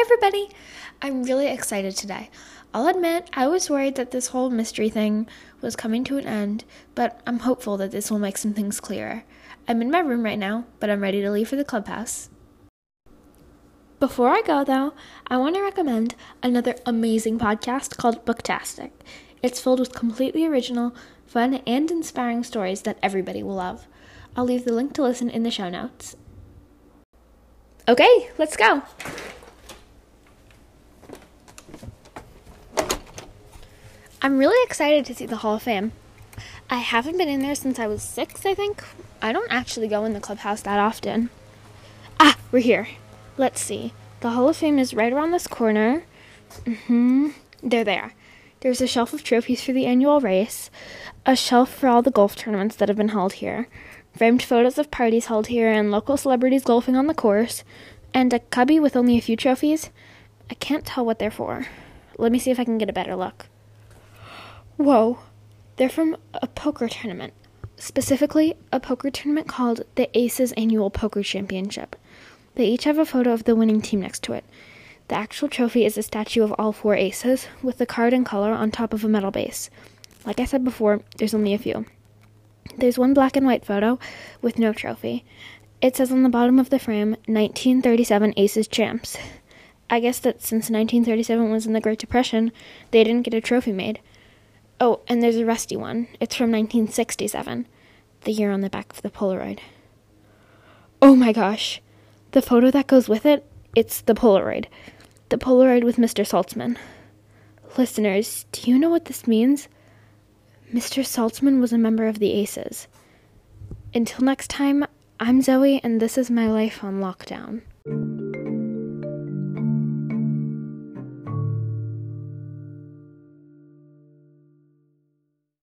everybody! I'm really excited today. I'll admit, I was worried that this whole mystery thing was coming to an end, but I'm hopeful that this will make some things clearer. I'm in my room right now, but I'm ready to leave for the clubhouse. Before I go, though, I want to recommend another amazing podcast called Booktastic. It's filled with completely original, fun, and inspiring stories that everybody will love. I'll leave the link to listen in the show notes. Okay, let's go. I'm really excited to see the Hall of Fame. I haven't been in there since I was six, I think. I don't actually go in the clubhouse that often. Ah, we're here. Let's see. The Hall of Fame is right around this corner. Mm-hmm. They're there. There's a shelf of trophies for the annual race, a shelf for all the golf tournaments that have been held here, framed photos of parties held here and local celebrities golfing on the course, and a cubby with only a few trophies. I can't tell what they're for. Let me see if I can get a better look. Whoa, they're from a poker tournament. Specifically, a poker tournament called the Aces Annual Poker Championship. They each have a photo of the winning team next to it. The actual trophy is a statue of all four aces, with the card and color on top of a metal base. Like I said before, there's only a few. There's one black and white photo with no trophy. It says on the bottom of the frame, 1937 Aces Champs. I guess that since 1937 was in the Great Depression, they didn't get a trophy made. Oh, and there's a rusty one. It's from 1967, the year on the back of the Polaroid. Oh my gosh. The photo that goes with it, it's the Polaroid. The Polaroid with Mr. Saltzman. Listeners, do you know what this means? Mr. Saltzman was a member of the Aces. Until next time, I'm Zoe, and this is my life on lockdown.